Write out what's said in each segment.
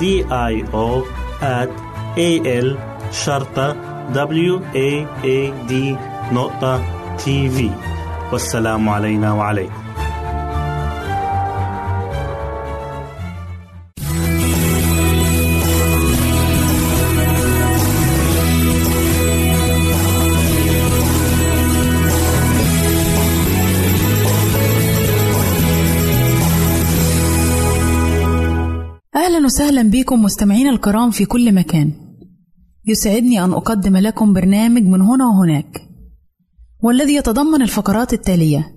D I O at A L شرطة W A A D نقطة تي في والسلام علينا وعليكم. وسهلا بكم مستمعينا الكرام في كل مكان يسعدني أن أقدم لكم برنامج من هنا وهناك والذي يتضمن الفقرات التالية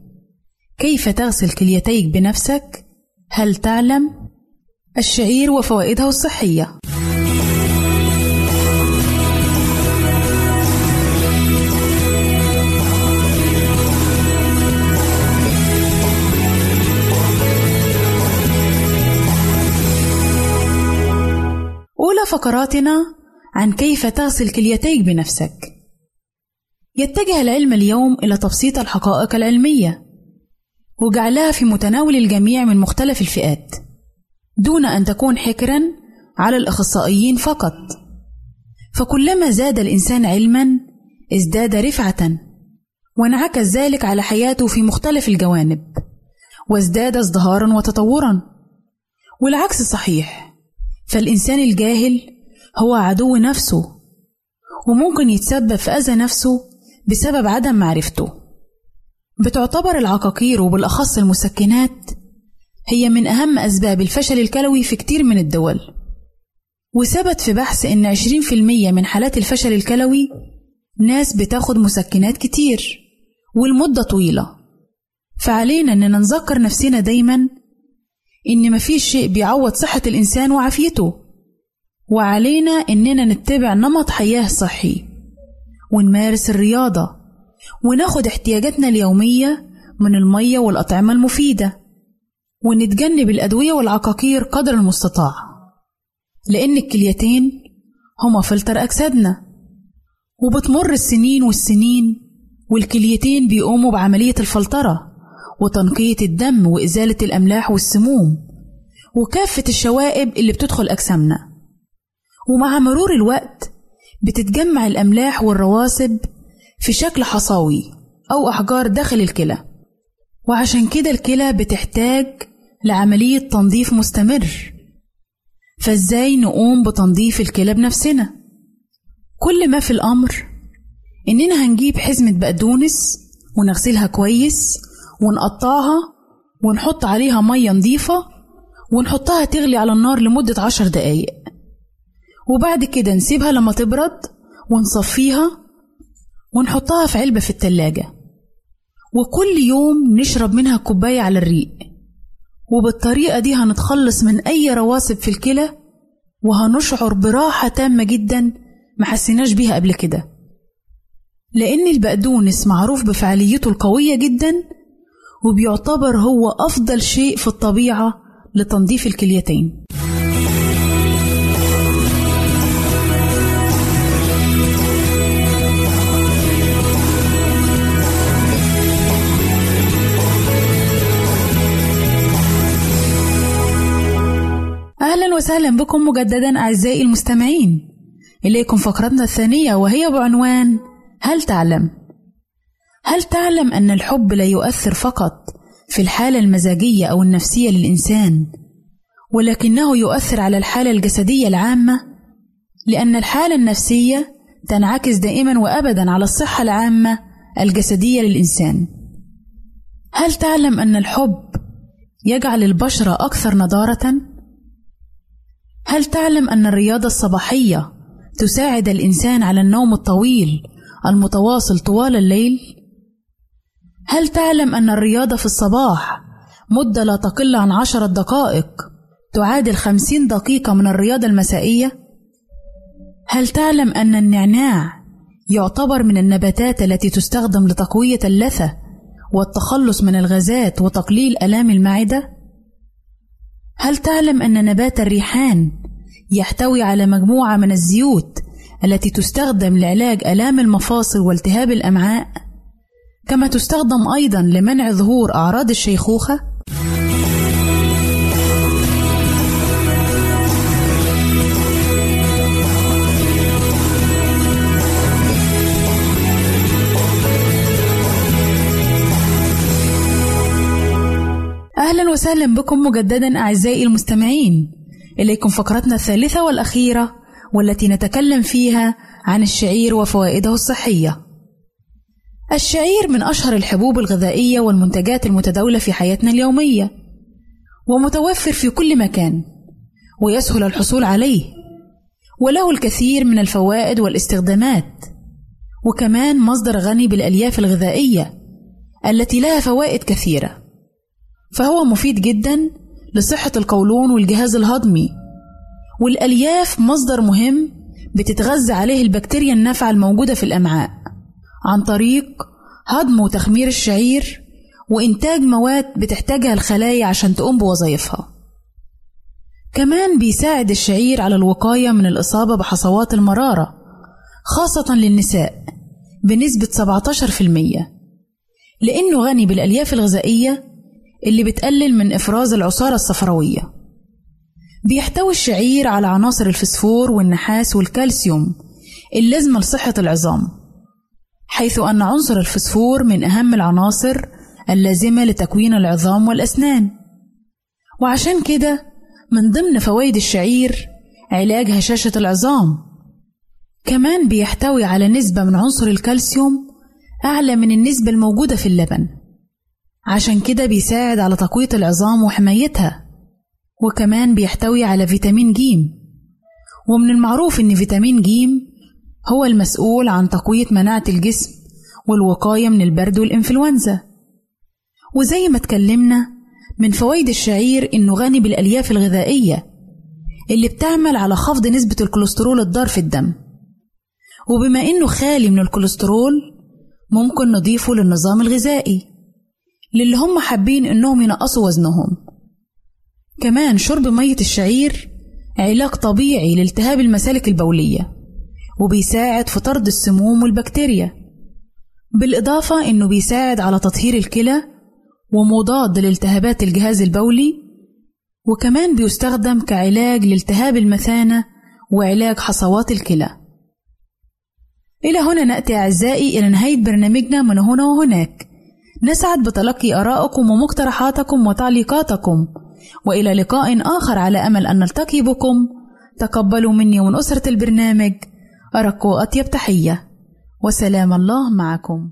كيف تغسل كليتيك بنفسك؟ هل تعلم؟ الشعير وفوائده الصحية فقراتنا عن كيف تغسل كليتيك بنفسك. يتجه العلم اليوم إلى تبسيط الحقائق العلمية وجعلها في متناول الجميع من مختلف الفئات، دون أن تكون حكرًا على الأخصائيين فقط. فكلما زاد الإنسان علمًا ازداد رفعة، وانعكس ذلك على حياته في مختلف الجوانب، وازداد ازدهارًا وتطورًا. والعكس صحيح. فالإنسان الجاهل هو عدو نفسه وممكن يتسبب في أذى نفسه بسبب عدم معرفته. بتعتبر العقاقير وبالأخص المسكنات هي من أهم أسباب الفشل الكلوي في كتير من الدول. وثبت في بحث إن 20% من حالات الفشل الكلوي ناس بتاخد مسكنات كتير والمدة طويلة. فعلينا إننا نذكر نفسنا دايما إن مفيش شيء بيعوض صحة الإنسان وعافيته. وعلينا إننا نتبع نمط حياة صحي ونمارس الرياضة وناخد احتياجاتنا اليومية من المية والأطعمة المفيدة ونتجنب الأدوية والعقاقير قدر المستطاع. لأن الكليتين هما فلتر أجسادنا وبتمر السنين والسنين والكليتين بيقوموا بعملية الفلترة. وتنقية الدم وإزالة الأملاح والسموم وكافة الشوائب اللي بتدخل أجسامنا. ومع مرور الوقت بتتجمع الأملاح والرواسب في شكل حصاوي أو أحجار داخل الكلى. وعشان كده الكلى بتحتاج لعملية تنظيف مستمر. فإزاي نقوم بتنظيف الكلى بنفسنا؟ كل ما في الأمر إننا هنجيب حزمة بقدونس ونغسلها كويس ونقطعها ونحط عليها مية نظيفة ونحطها تغلي على النار لمدة عشر دقايق. وبعد كده نسيبها لما تبرد ونصفيها ونحطها في علبة في التلاجة. وكل يوم نشرب منها كوباية على الريق. وبالطريقة دي هنتخلص من أي رواسب في الكلى وهنشعر براحة تامة جدا محسناش بيها قبل كده. لأن البقدونس معروف بفعاليته القوية جدا وبيعتبر هو أفضل شيء في الطبيعة لتنظيف الكليتين أهلا وسهلا بكم مجددا أعزائي المستمعين إليكم فقرتنا الثانية وهي بعنوان هل تعلم؟ هل تعلم أن الحب لا يؤثر فقط في الحالة المزاجية أو النفسية للإنسان ولكنه يؤثر على الحالة الجسدية العامة لأن الحالة النفسية تنعكس دائما وأبدا على الصحة العامة الجسدية للإنسان هل تعلم أن الحب يجعل البشرة أكثر نضارة؟ هل تعلم أن الرياضة الصباحية تساعد الإنسان على النوم الطويل المتواصل طوال الليل؟ هل تعلم أن الرياضة في الصباح مدة لا تقل عن عشرة دقائق تعادل خمسين دقيقة من الرياضة المسائية؟ هل تعلم أن النعناع يعتبر من النباتات التي تستخدم لتقوية اللثة والتخلص من الغازات وتقليل آلام المعدة؟ هل تعلم أن نبات الريحان يحتوي على مجموعة من الزيوت التي تستخدم لعلاج آلام المفاصل والتهاب الأمعاء؟ كما تستخدم أيضا لمنع ظهور أعراض الشيخوخة؟ أهلا وسهلا بكم مجددا أعزائي المستمعين إليكم فقرتنا الثالثة والأخيرة والتي نتكلم فيها عن الشعير وفوائده الصحية الشعير من أشهر الحبوب الغذائية والمنتجات المتداولة في حياتنا اليومية ومتوفر في كل مكان ويسهل الحصول عليه وله الكثير من الفوائد والاستخدامات وكمان مصدر غني بالألياف الغذائية التي لها فوائد كثيرة. فهو مفيد جدا لصحة القولون والجهاز الهضمي والألياف مصدر مهم بتتغذى عليه البكتيريا النافعة الموجودة في الأمعاء. عن طريق هضم وتخمير الشعير وإنتاج مواد بتحتاجها الخلايا عشان تقوم بوظائفها. كمان بيساعد الشعير على الوقاية من الإصابة بحصوات المرارة خاصة للنساء بنسبة 17% لأنه غني بالألياف الغذائية اللي بتقلل من إفراز العصارة الصفراوية. بيحتوي الشعير على عناصر الفسفور والنحاس والكالسيوم اللازمة لصحة العظام. حيث أن عنصر الفسفور من أهم العناصر اللازمة لتكوين العظام والأسنان. وعشان كده من ضمن فوائد الشعير علاج هشاشة العظام. كمان بيحتوي على نسبة من عنصر الكالسيوم أعلى من النسبة الموجودة في اللبن. عشان كده بيساعد على تقوية العظام وحمايتها. وكمان بيحتوي على فيتامين جيم. ومن المعروف إن فيتامين جيم هو المسؤول عن تقوية مناعة الجسم والوقاية من البرد والإنفلونزا. وزي ما اتكلمنا من فوائد الشعير إنه غني بالألياف الغذائية اللي بتعمل على خفض نسبة الكوليسترول الضار في الدم. وبما إنه خالي من الكوليسترول ممكن نضيفه للنظام الغذائي للي هم حابين إنهم ينقصوا وزنهم. كمان شرب مية الشعير علاج طبيعي لالتهاب المسالك البولية. وبيساعد في طرد السموم والبكتيريا. بالإضافة إنه بيساعد على تطهير الكلى ومضاد لالتهابات الجهاز البولي وكمان بيستخدم كعلاج لالتهاب المثانة وعلاج حصوات الكلى. إلى هنا نأتي أعزائي إلى نهاية برنامجنا من هنا وهناك. نسعد بتلقي آرائكم ومقترحاتكم وتعليقاتكم. وإلى لقاء آخر على أمل أن نلتقي بكم. تقبلوا مني ومن أسرة البرنامج. أرق وأطيب تحية. وسلام الله معكم.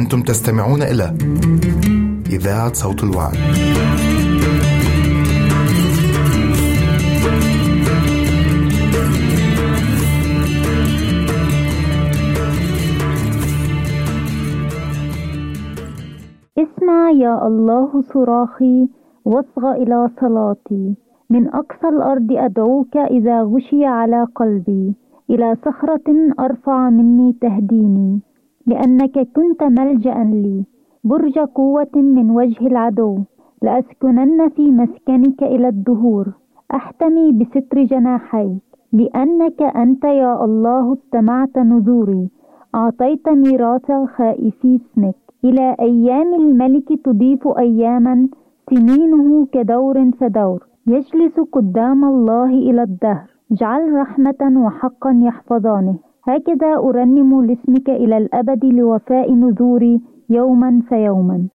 أنتم تستمعون إلى إذاعة صوت الوعد. اسمع يا الله صراخي واصغ إلى صلاتي. من أقصى الأرض أدعوك إذا غشي على قلبي. إلى صخرة أرفع مني تهديني. لأنك كنت ملجأ لي. برج قوة من وجه العدو. لأسكنن في مسكنك إلى الدهور. أحتمي بستر جناحيك. لأنك أنت يا الله استمعت نذوري. أعطيت ميراث خائفي اسمك. إلى أيام الملك تضيف أياما سنينه كدور فدور. يجلس قدام الله إلى الدهر. اجعل رحمة وحقا يحفظانه. هكذا أرنم لاسمك إلى الأبد لوفاء نذوري يوما فيوما.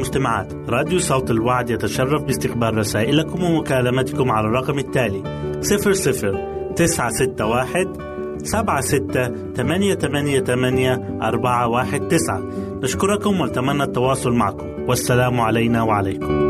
والمستمعات راديو صوت الوعد يتشرف باستقبال رسائلكم ومكالمتكم على الرقم التالي 00 961 سبعة ستة ثمانية ثمانية ثمانية أربعة واحد تسعة. نشكركم ونتمنى التواصل معكم. والسلام علينا وعليكم.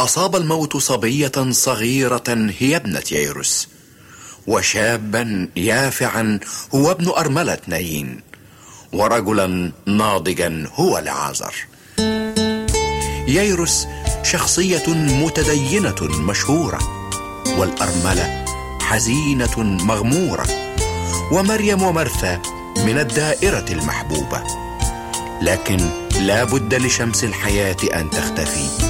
أصاب الموت صبية صغيرة هي ابنة ييروس وشابا يافعا هو ابن أرملة نايين ورجلا ناضجا هو لعازر ييروس شخصية متدينة مشهورة والأرملة حزينة مغمورة ومريم ومرثا من الدائرة المحبوبة. لكن لا بد لشمس الحياة أن تختفي.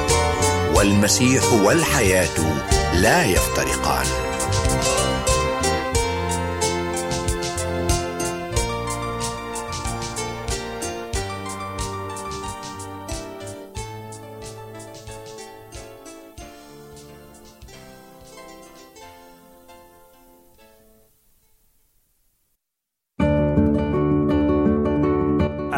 والمسيح والحياة لا يفترقان.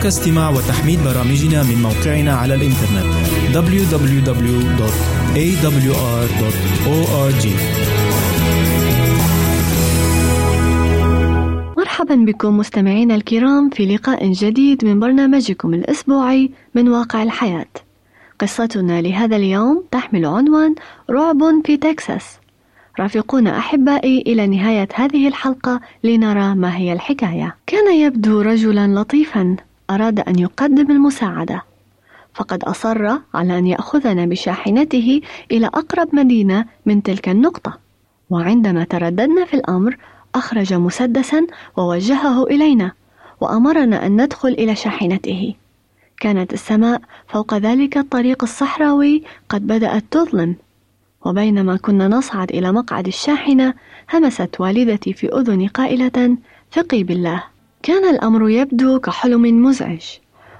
يمكنك استماع وتحميل برامجنا من موقعنا على الإنترنت www.awr.org مرحبا بكم مستمعينا الكرام في لقاء جديد من برنامجكم الأسبوعي من واقع الحياة. قصتنا لهذا اليوم تحمل عنوان رعب في تكساس. رافقونا أحبائي إلى نهاية هذه الحلقة لنرى ما هي الحكاية. كان يبدو رجلا لطيفا أراد أن يقدم المساعدة. فقد أصر على أن يأخذنا بشاحنته إلى أقرب مدينة من تلك النقطة. وعندما ترددنا في الأمر أخرج مسدسا ووجهه إلينا وأمرنا أن ندخل إلى شاحنته كانت السماء فوق ذلك الطريق الصحراوي قد بدأت تظلم وبينما كنا نصعد إلى مقعد الشاحنة همست والدتي في أذني قائلة ثقي بالله كان الأمر يبدو كحلم مزعج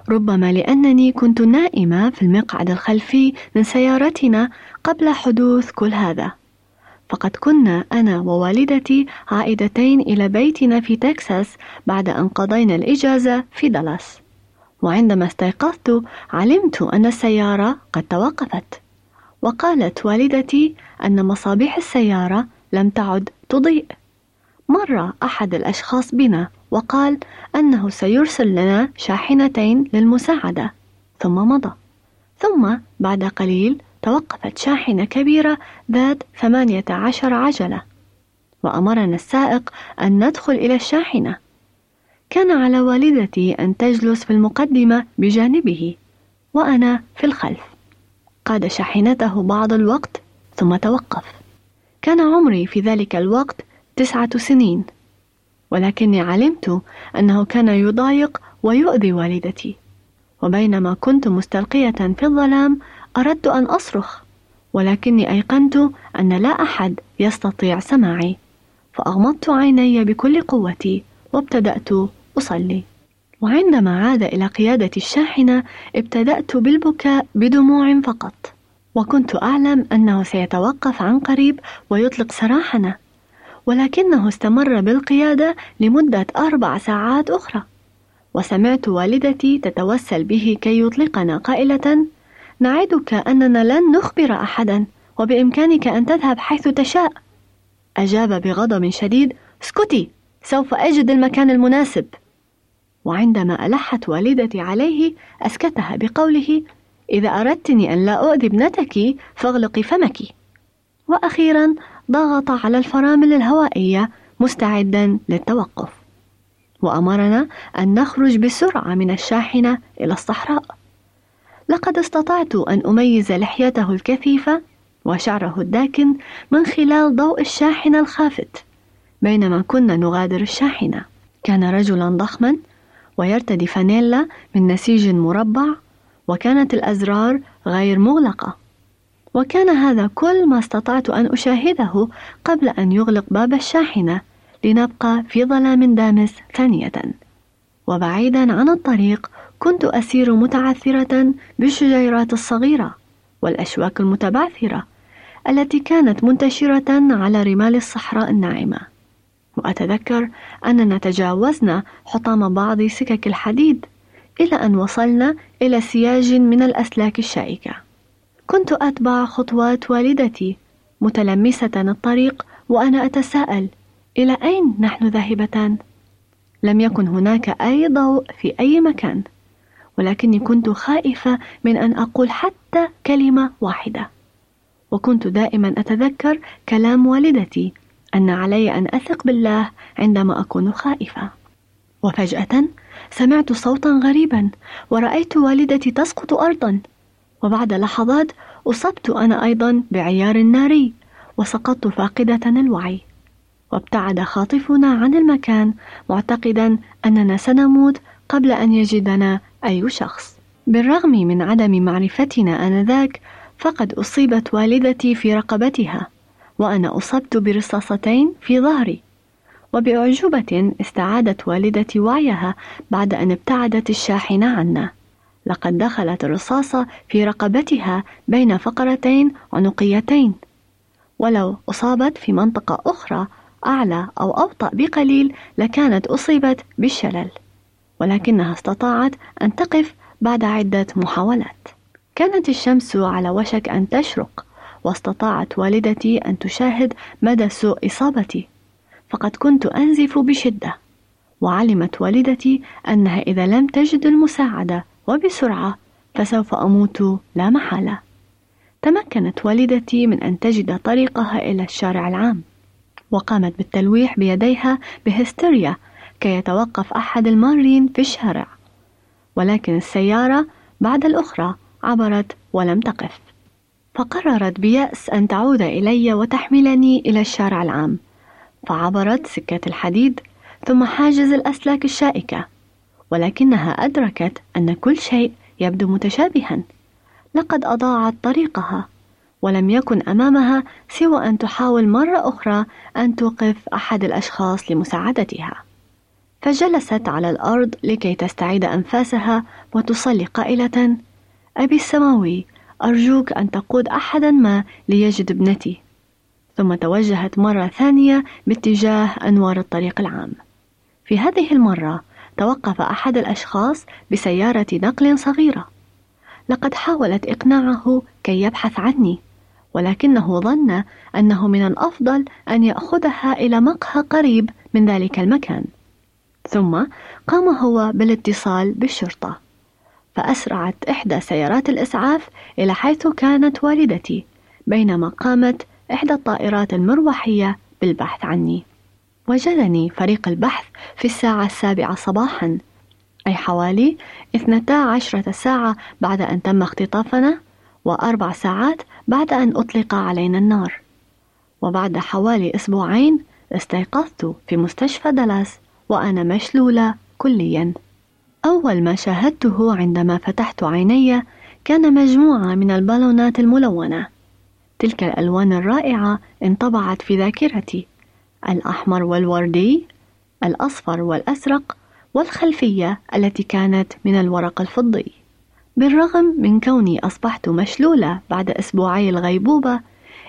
ربما لأنني كنت نائمة في المقعد الخلفي من سيارتنا قبل حدوث كل هذا. فقد كنا أنا ووالدتي عائدتين إلى بيتنا في تكساس بعد أن قضينا الإجازة في دالاس. وعندما استيقظت علمت أن السيارة قد توقفت. وقالت والدتي أن مصابيح السيارة لم تعد تضيء. مر أحد الأشخاص بنا وقال أنه سيرسل لنا شاحنتين للمساعدة. ثم مضى. ثم بعد قليل توقفت شاحنة كبيرة ذات ثمانية عشر عجلة. وأمرنا السائق أن ندخل إلى الشاحنة. كان على والدتي أن تجلس في المقدمة بجانبه وأنا في الخلف. قاد شاحنته بعض الوقت ثم توقف. كان عمري في ذلك الوقت تسعة سنين. ولكني علمت أنه كان يضايق ويؤذي والدتي. وبينما كنت مستلقية في الظلام أردت أن أصرخ ولكني أيقنت أن لا أحد يستطيع سماعي. فأغمضت عيني بكل قوتي وابتدأت أصلي. وعندما عاد إلى قيادة الشاحنة ابتدأت بالبكاء بدموع فقط. وكنت أعلم أنه سيتوقف عن قريب ويطلق سراحنا. ولكنه استمر بالقيادة لمدة أربع ساعات أخرى. وسمعت والدتي تتوسل به كي يطلقنا قائلة نعدك أننا لن نخبر أحدا وبإمكانك أن تذهب حيث تشاء. أجاب بغضب شديد اسكتي سوف أجد المكان المناسب. وعندما ألحت والدتي عليه أسكتها بقوله إذا أردتني أن لا أؤذي ابنتك فاغلقي فمك. وأخيرا ضغط على الفرامل الهوائية مستعدا للتوقف. وأمرنا أن نخرج بسرعة من الشاحنة إلى الصحراء. لقد استطعت أن أميز لحيته الكثيفة وشعره الداكن من خلال ضوء الشاحنة الخافت بينما كنا نغادر الشاحنة. كان رجلا ضخما ويرتدي فانيلا من نسيج مربع وكانت الأزرار غير مغلقة. وكان هذا كل ما استطعت أن أشاهده قبل أن يغلق باب الشاحنة لنبقى في ظلام دامس ثانية. وبعيدا عن الطريق كنت أسير متعثرة بالشجيرات الصغيرة والأشواك المتبعثرة التي كانت منتشرة على رمال الصحراء الناعمة. وأتذكر أننا تجاوزنا حطام بعض سكك الحديد إلى أن وصلنا إلى سياج من الأسلاك الشائكة. كنت أتبع خطوات والدتي متلمسة الطريق وأنا أتساءل إلى أين نحن ذاهبتان؟ لم يكن هناك أي ضوء في أي مكان ولكني كنت خائفة من أن أقول حتى كلمة واحدة. وكنت دائما أتذكر كلام والدتي أن علي أن أثق بالله عندما أكون خائفة. وفجأة سمعت صوتا غريبا ورأيت والدتي تسقط أرضا. وبعد لحظات أصبت أنا أيضا بعيار ناري وسقطت فاقدة الوعي. وابتعد خاطفنا عن المكان معتقدا أننا سنموت قبل أن يجدنا أي شخص. بالرغم من عدم معرفتنا آنذاك فقد أصيبت والدتي في رقبتها وأنا أصبت برصاصتين في ظهري. وبأعجوبة استعادت والدتي وعيها بعد أن ابتعدت الشاحنة عنا. لقد دخلت الرصاصة في رقبتها بين فقرتين عنقيتين ولو أصابت في منطقة أخرى أعلى أو أبطأ بقليل لكانت أصيبت بالشلل ولكنها استطاعت أن تقف بعد عدة محاولات. كانت الشمس على وشك أن تشرق، واستطاعت والدتي أن تشاهد مدى سوء إصابتي، فقد كنت أنزف بشدة، وعلمت والدتي أنها إذا لم تجد المساعدة وبسرعة فسوف أموت لا محالة. تمكنت والدتي من أن تجد طريقها إلى الشارع العام، وقامت بالتلويح بيديها بهستيريا كي يتوقف أحد المارين في الشارع، ولكن السيارة بعد الأخرى عبرت ولم تقف. فقررت بيأس أن تعود إلي وتحملني إلى الشارع العام، فعبرت سكة الحديد ثم حاجز الأسلاك الشائكة ولكنها أدركت أن كل شيء يبدو متشابها. لقد أضاعت طريقها ولم يكن أمامها سوى أن تحاول مرة أخرى أن توقف أحد الأشخاص لمساعدتها. فجلست على الأرض لكي تستعيد أنفاسها وتصلي قائلة أبي السماوي أرجوك أن تقود أحدا ما ليجد ابنتي. ثم توجهت مرة ثانية باتجاه أنوار الطريق العام. في هذه المرة توقف أحد الأشخاص بسيارة نقل صغيرة. لقد حاولت إقناعه كي يبحث عني ولكنه ظن أنه من الأفضل أن يأخذها إلى مقهى قريب من ذلك المكان. ثم قام هو بالاتصال بالشرطة فأسرعت إحدى سيارات الإسعاف إلى حيث كانت والدتي بينما قامت إحدى الطائرات المروحية بالبحث عني. وجدني فريق البحث في الساعة السابعة صباحا أي حوالي اثنتا عشرة ساعة بعد أن تم اختطافنا وأربع ساعات بعد أن أطلق علينا النار. وبعد حوالي أسبوعين استيقظت في مستشفى دالاس وأنا مشلولة كليا. أول ما شاهدته عندما فتحت عيني كان مجموعة من البالونات الملونة. تلك الألوان الرائعة انطبعت في ذاكرتي الأحمر والوردي الأصفر والأزرق والخلفية التي كانت من الورق الفضي. بالرغم من كوني أصبحت مشلولة بعد أسبوعي الغيبوبة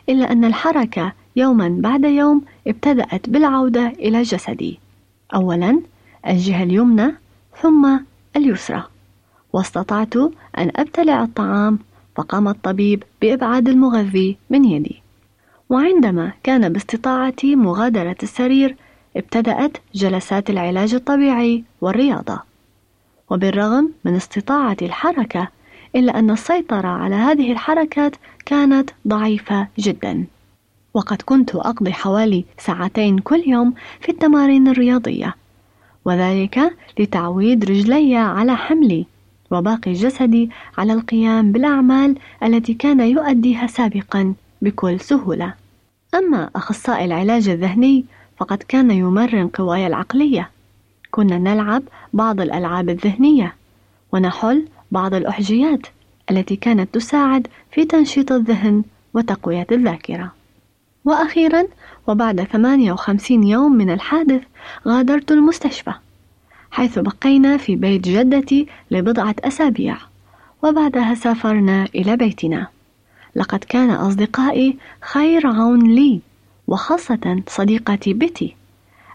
إلا أن الحركة يوما بعد يوم ابتدأت بالعودة إلى جسدي. أولا الجهة اليمنى ثم اليسرى. واستطعت أن أبتلع الطعام فقام الطبيب بإبعاد المغذي من يدي. وعندما كان باستطاعتي مغادرة السرير ابتدأت جلسات العلاج الطبيعي والرياضة. وبالرغم من استطاعة الحركة إلا أن السيطرة على هذه الحركات كانت ضعيفة جدا. وقد كنت أقضي حوالي ساعتين كل يوم في التمارين الرياضية وذلك لتعويد رجلي على حملي وباقي جسدي على القيام بالأعمال التي كان يؤديها سابقا بكل سهولة. أما أخصائي العلاج الذهني فقد كان يمرن قواي العقلية. كنا نلعب بعض الألعاب الذهنية ونحل بعض الأحجيات التي كانت تساعد في تنشيط الذهن وتقوية الذاكرة. وأخيرا وبعد 58 يوم من الحادث غادرت المستشفى حيث بقينا في بيت جدتي لبضعة أسابيع وبعدها سافرنا إلى بيتنا. لقد كان أصدقائي خير عون لي وخاصة صديقتي بيتي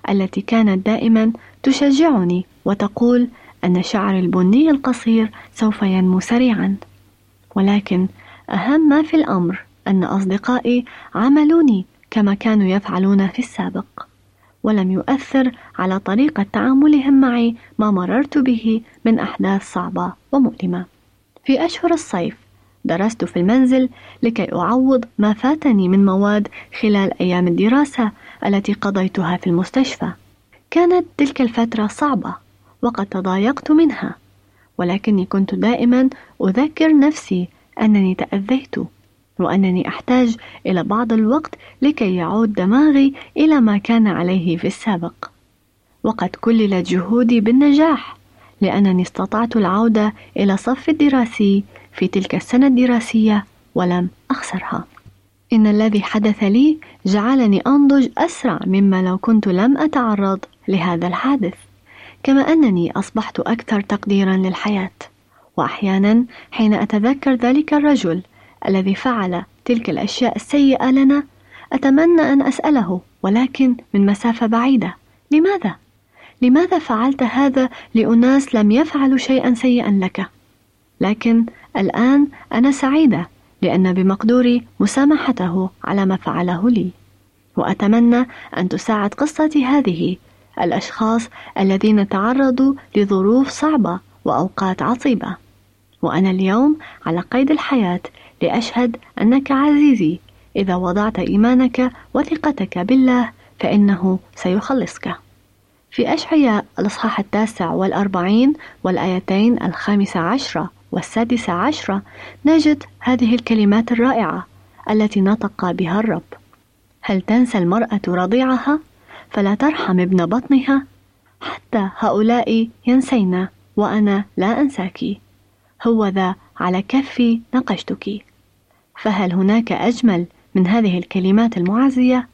التي كانت دائما تشجعني وتقول أن شعري البني القصير سوف ينمو سريعا. ولكن أهم ما في الأمر أن أصدقائي عملوني كما كانوا يفعلون في السابق ولم يؤثر على طريقة تعاملهم معي ما مررت به من أحداث صعبة ومؤلمة. في أشهر الصيف درست في المنزل لكي أعوض ما فاتني من مواد خلال أيام الدراسة التي قضيتها في المستشفى. كانت تلك الفترة صعبة وقد تضايقت منها، ولكني كنت دائما أذكر نفسي أنني تأذيت وأنني أحتاج إلى بعض الوقت لكي يعود دماغي إلى ما كان عليه في السابق. وقد كللت جهودي بالنجاح لأنني استطعت العودة إلى الصف الدراسي في تلك السنة الدراسية ولم أخسرها. إن الذي حدث لي جعلني أنضج أسرع مما لو كنت لم أتعرض لهذا الحادث، كما أنني أصبحت أكثر تقديرا للحياة، وأحيانا حين أتذكر ذلك الرجل الذي فعل تلك الأشياء السيئة لنا، أتمنى أن أسأله ولكن من مسافة بعيدة، لماذا؟ لماذا فعلت هذا لأناس لم يفعلوا شيئا سيئا لك؟ لكن الآن أنا سعيدة لأن بمقدوري مسامحته على ما فعله لي. وأتمنى أن تساعد قصتي هذه الأشخاص الذين تعرضوا لظروف صعبة وأوقات عصيبة. وأنا اليوم على قيد الحياة لأشهد أنك عزيزي. إذا وضعت إيمانك وثقتك بالله فإنه سيخلصك. في أشعياء الأصحاح التاسع والأربعين والآيتين الخامسة عشرة والسادسة عشرة نجد هذه الكلمات الرائعة التي نطق بها الرب. هل تنسى المرأة رضيعها؟ فلا ترحم ابن بطنها. حتى هؤلاء ينسينا وأنا لا أنساك. هو ذا على كفي نقشتك. فهل هناك أجمل من هذه الكلمات المعزية؟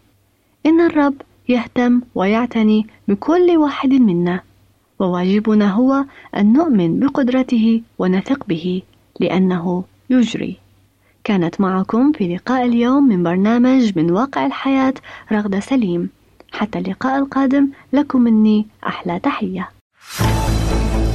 إن الرب يهتم ويعتني بكل واحد منا. وواجبنا هو أن نؤمن بقدرته ونثق به لأنه يجري. كانت معكم في لقاء اليوم من برنامج من واقع الحياة رغدة سليم. حتى اللقاء القادم لكم مني أحلى تحية.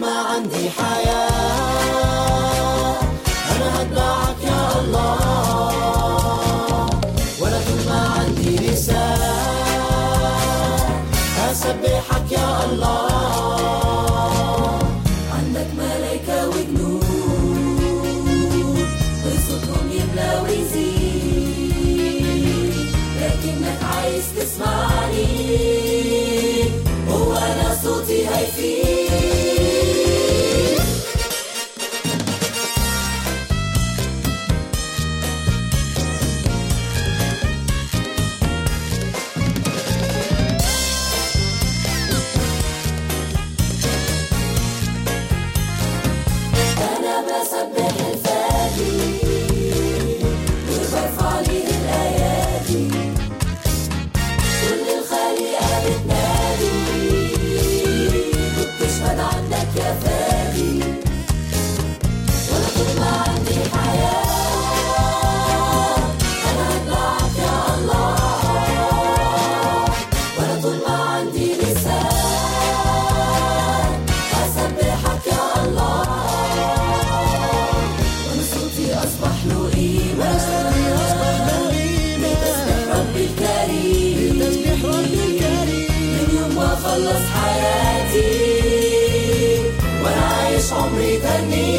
ما عندي حياة. أنا هتبعك يا الله. وأنا عايش عمري تاني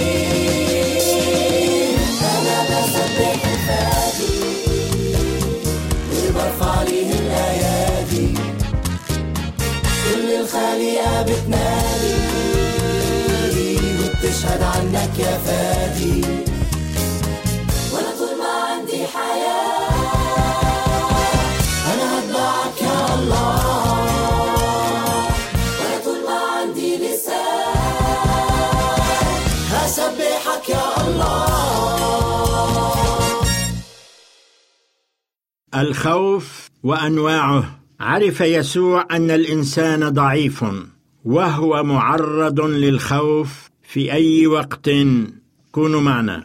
أنا بسبح الفادي وبرفع ليه الأيادي. كل الخليقه بتنادي. وبتشهد عنك يا فادي. وأنا طول ما عندي حياة. الخوف وأنواعه. عرف يسوع أن الإنسان ضعيف وهو معرض للخوف في أي وقت. كونوا معنا.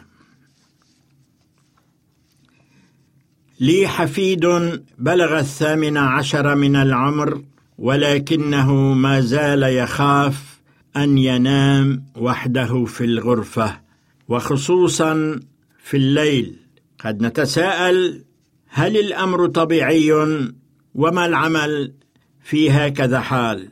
لي حفيد بلغ الثامن عشر من العمر ولكنه ما زال يخاف أن ينام وحده في الغرفة وخصوصا في الليل. قد نتساءل هل الأمر طبيعي وما العمل في هكذا حال؟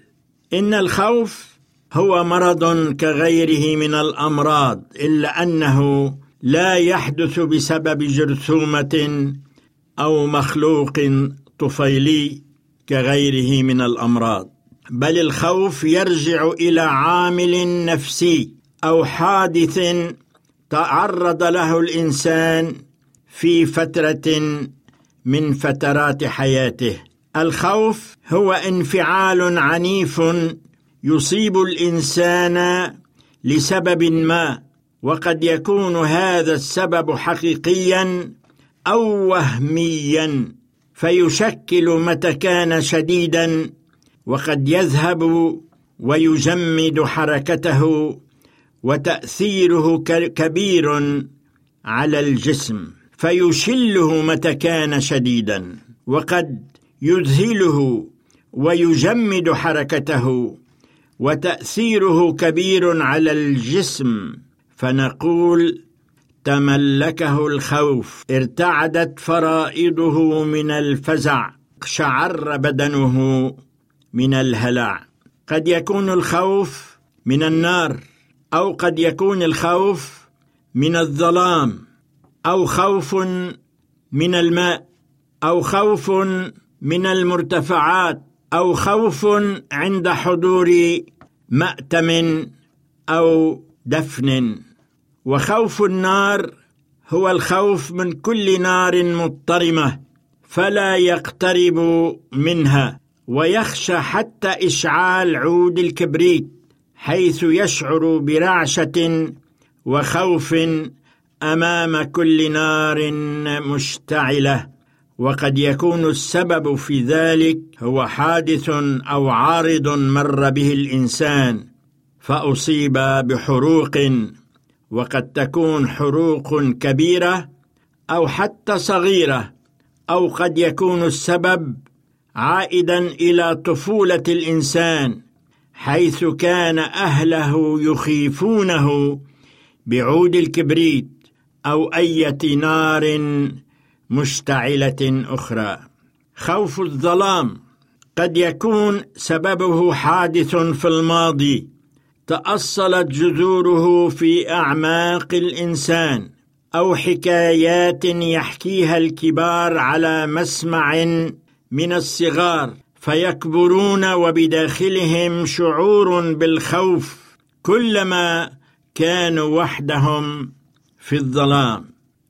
إن الخوف هو مرض كغيره من الأمراض إلا أنه لا يحدث بسبب جرثومة أو مخلوق طفيلي كغيره من الأمراض. بل الخوف يرجع إلى عامل نفسي أو حادث تعرض له الإنسان في فترة من فترات حياته. الخوف هو انفعال عنيف يصيب الإنسان لسبب ما وقد يكون هذا السبب حقيقيا أو وهميا فيشكل متى كان شديدا وقد يذهب ويجمد حركته وتأثيره كبير على الجسم. فيشله متى كان شديدا وقد يذهله ويجمد حركته وتأثيره كبير على الجسم. فنقول تملكه الخوف ارتعدت فرائضه من الفزع شعر بدنه من الهلع. قد يكون الخوف من النار أو قد يكون الخوف من الظلام. أو خوف من الماء أو خوف من المرتفعات أو خوف عند حضور مأتم أو دفن. وخوف النار هو الخوف من كل نار مضطرمة فلا يقترب منها ويخشى حتى إشعال عود الكبريت حيث يشعر برعشة وخوف أمام كل نار مشتعلة وقد يكون السبب في ذلك هو حادث أو عارض مر به الإنسان فأصيب بحروق وقد تكون حروق كبيرة أو حتى صغيرة أو قد يكون السبب عائدا إلى طفولة الإنسان حيث كان أهله يخيفونه بعود الكبريت. أو إيه نار مشتعلة أخرى. خوف الظلام قد يكون سببه حادث في الماضي. تأصلت جذوره في أعماق الإنسان أو حكايات يحكيها الكبار على مسمع من الصغار. فيكبرون وبداخلهم شعور بالخوف كلما كانوا وحدهم. في الظلام.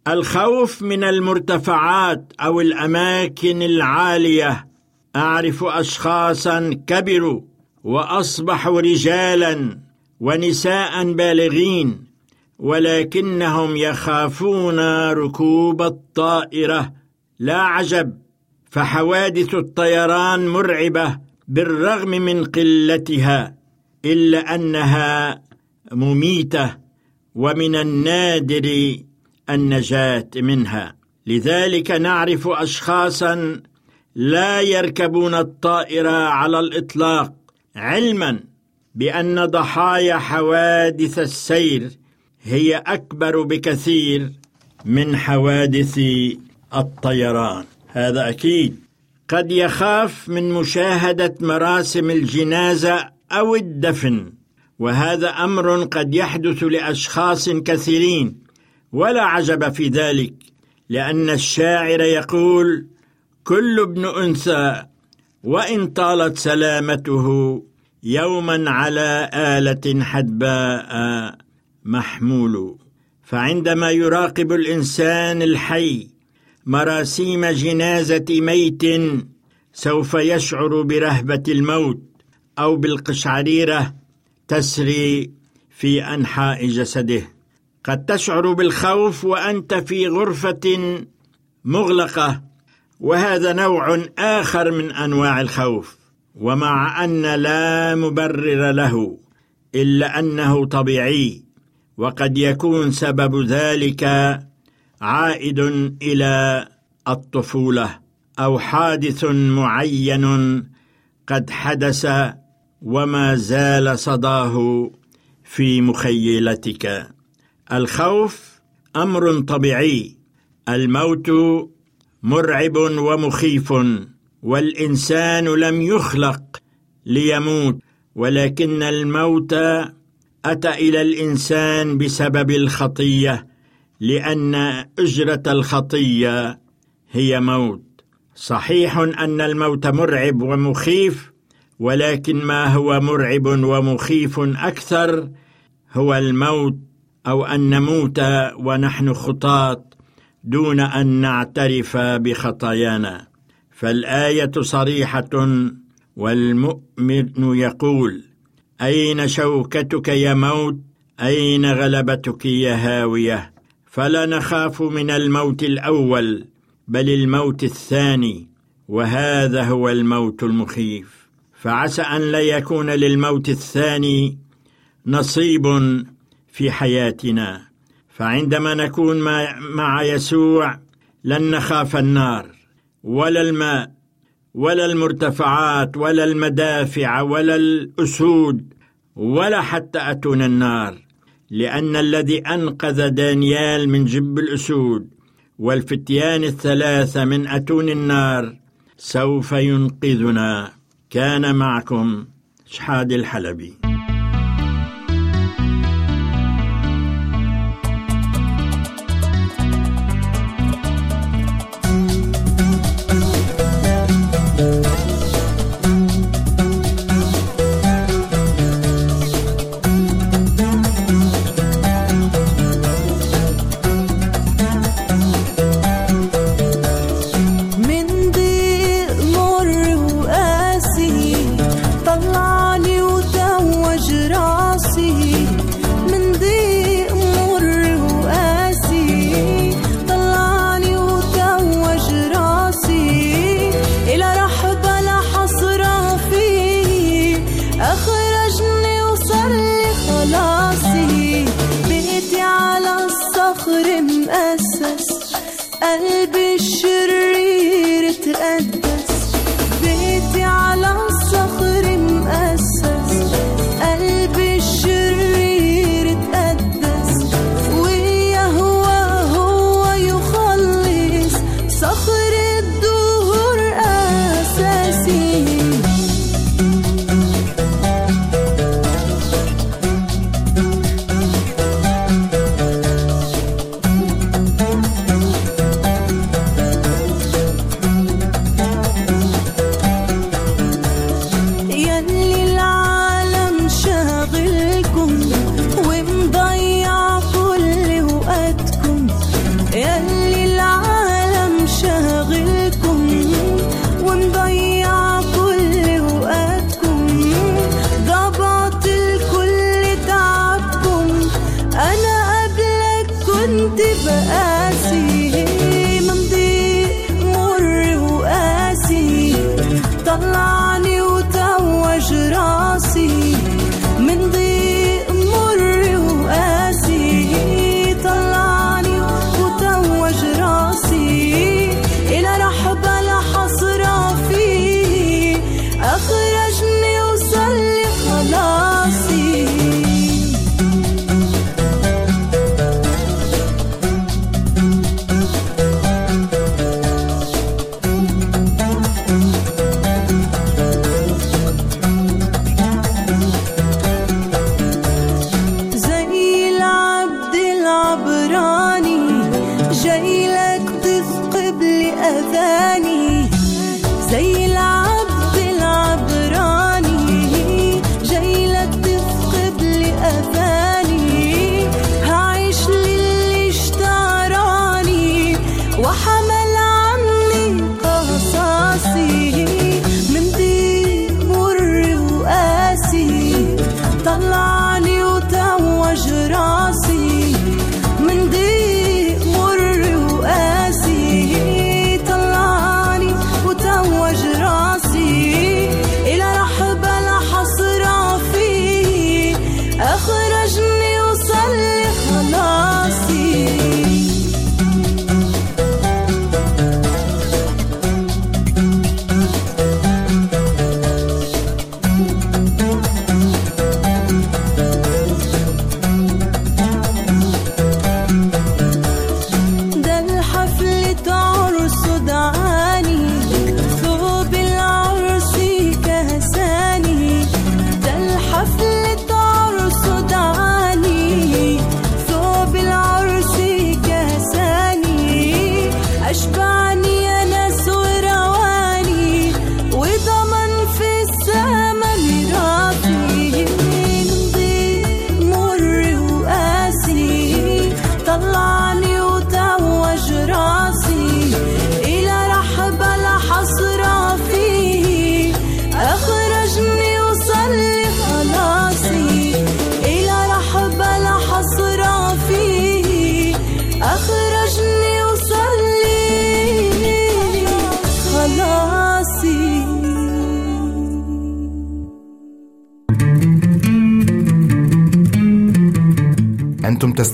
الخوف من المرتفعات أو الأماكن العالية. أعرف اشخاصا كبروا وأصبحوا رجالا ونساء بالغين ولكنهم يخافون ركوب الطائرة. لا عجب فحوادث الطيران مرعبة بالرغم من قلتها إلا أنها مميتة. ومن النادر النجاة منها. لذلك نعرف اشخاصا لا يركبون الطائره على الإطلاق علما بأن ضحايا حوادث السير هي أكبر بكثير من حوادث الطيران. هذا أكيد. قد يخاف من مشاهدة مراسم الجنازة أو الدفن. وهذا أمر قد يحدث لأشخاص كثيرين ولا عجب في ذلك لأن الشاعر يقول كل ابن أنثى وإن طالت سلامته يوما على آلة حدباء محمول فعندما يراقب الإنسان الحي مراسيم جنازة ميت سوف يشعر برهبة الموت أو بالقشعريرة تسري في أنحاء جسده. قد تشعر بالخوف وأنت في غرفة مغلقة وهذا نوع آخر من أنواع الخوف. ومع أن لا مبرر له إلا أنه طبيعي وقد يكون سبب ذلك عائد إلى الطفولة أو حادث معين قد حدث وما زال صداه في مخيلتك. الخوف أمر طبيعي الموت مرعب ومخيف والإنسان لم يخلق ليموت ولكن الموت أتى إلى الإنسان بسبب الخطية لأن أجرة الخطية هي موت. صحيح أن الموت مرعب ومخيف ولكن ما هو مرعب ومخيف أكثر هو الموت أو أن نموت ونحن خطاة دون أن نعترف بخطايانا. فالآية صريحة والمؤمن يقول أين شوكتك يا موت؟ أين غلبتك يا هاوية؟ فلا نخاف من الموت الأول بل الموت الثاني وهذا هو الموت المخيف. فعسى أن لا يكون للموت الثاني نصيب في حياتنا. فعندما نكون مع يسوع لن نخاف النار. ولا الماء ولا المرتفعات ولا المدافع ولا الأسود ولا حتى أتون النار. لأن الذي أنقذ دانيال من جب الأسود والفتيان الثلاثة من أتون النار سوف ينقذنا. كان معكم شحاد الحلبي.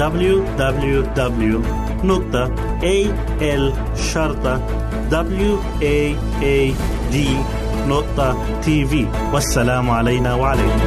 www.al.waad.tv والسلام علينا وعليكم